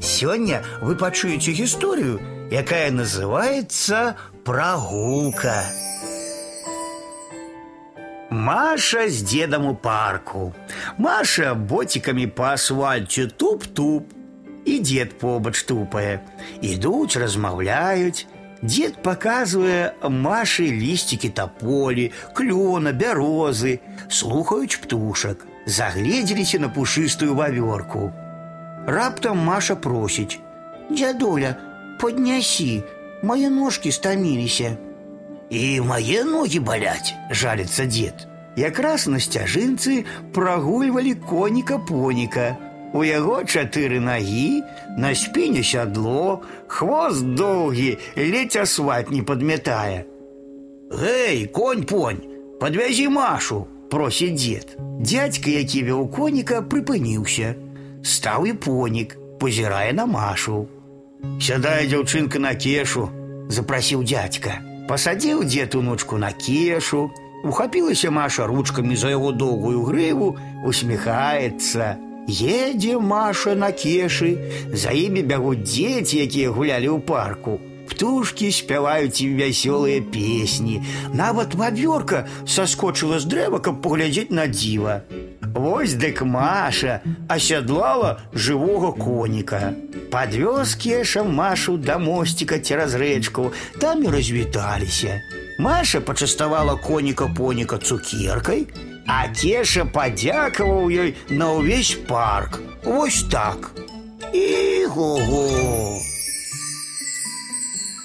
Сегодня вы пачуеце историю, якая называется «Прогулка». Маша с дедом у парку. Маша ботиками по асфальте туп-туп. И дед побач тупае. Ідуць, размаўляюць. Дед показывая Маше листики тополи, клена, бярозы, слухаюць птушак, загледзеліся на пушистую ваверку. Раптом Маша просіць: « Дядуля, подняси, мои ножки стомились. И мои ноги болять, жалится дед. Якраз на сцяжынцы прагульвалі коніка-поніка. У яго чатыры нагі, на спіне сядло, хвост доўгі, ледзь асфальт не падмятае. Гэй, конь-понь, подвязі Машу, просіць дзед. Дядька, які вёў коніка, прыпыніўся. Стаў і понік, пазірае на Машу. Сядае дзяўчынка на кешу, запрасіў дядька. Пасадзіў дзед унучку на кешу, ухапілася Маша ручкамі за яго доўгую грыву, усміхаецца. Едзе Маша на кешы, за імі бягуць дзеці, якія гулялі ў парку. Птушкі спяваюць ім вясёлыя песні. Нават вавёрка саскочыла з дрэва, каб паглядзець на дзіва. Вось дык Маша асядлала жывога коніка. Падвёз кеша Машу да мосціка цераз рэчку, там і развіталіся. Маша пачаставала коніка-поніка цукеркай, а кеша падзякаваў ёй на ўвесь парк. Вось так. І го-го!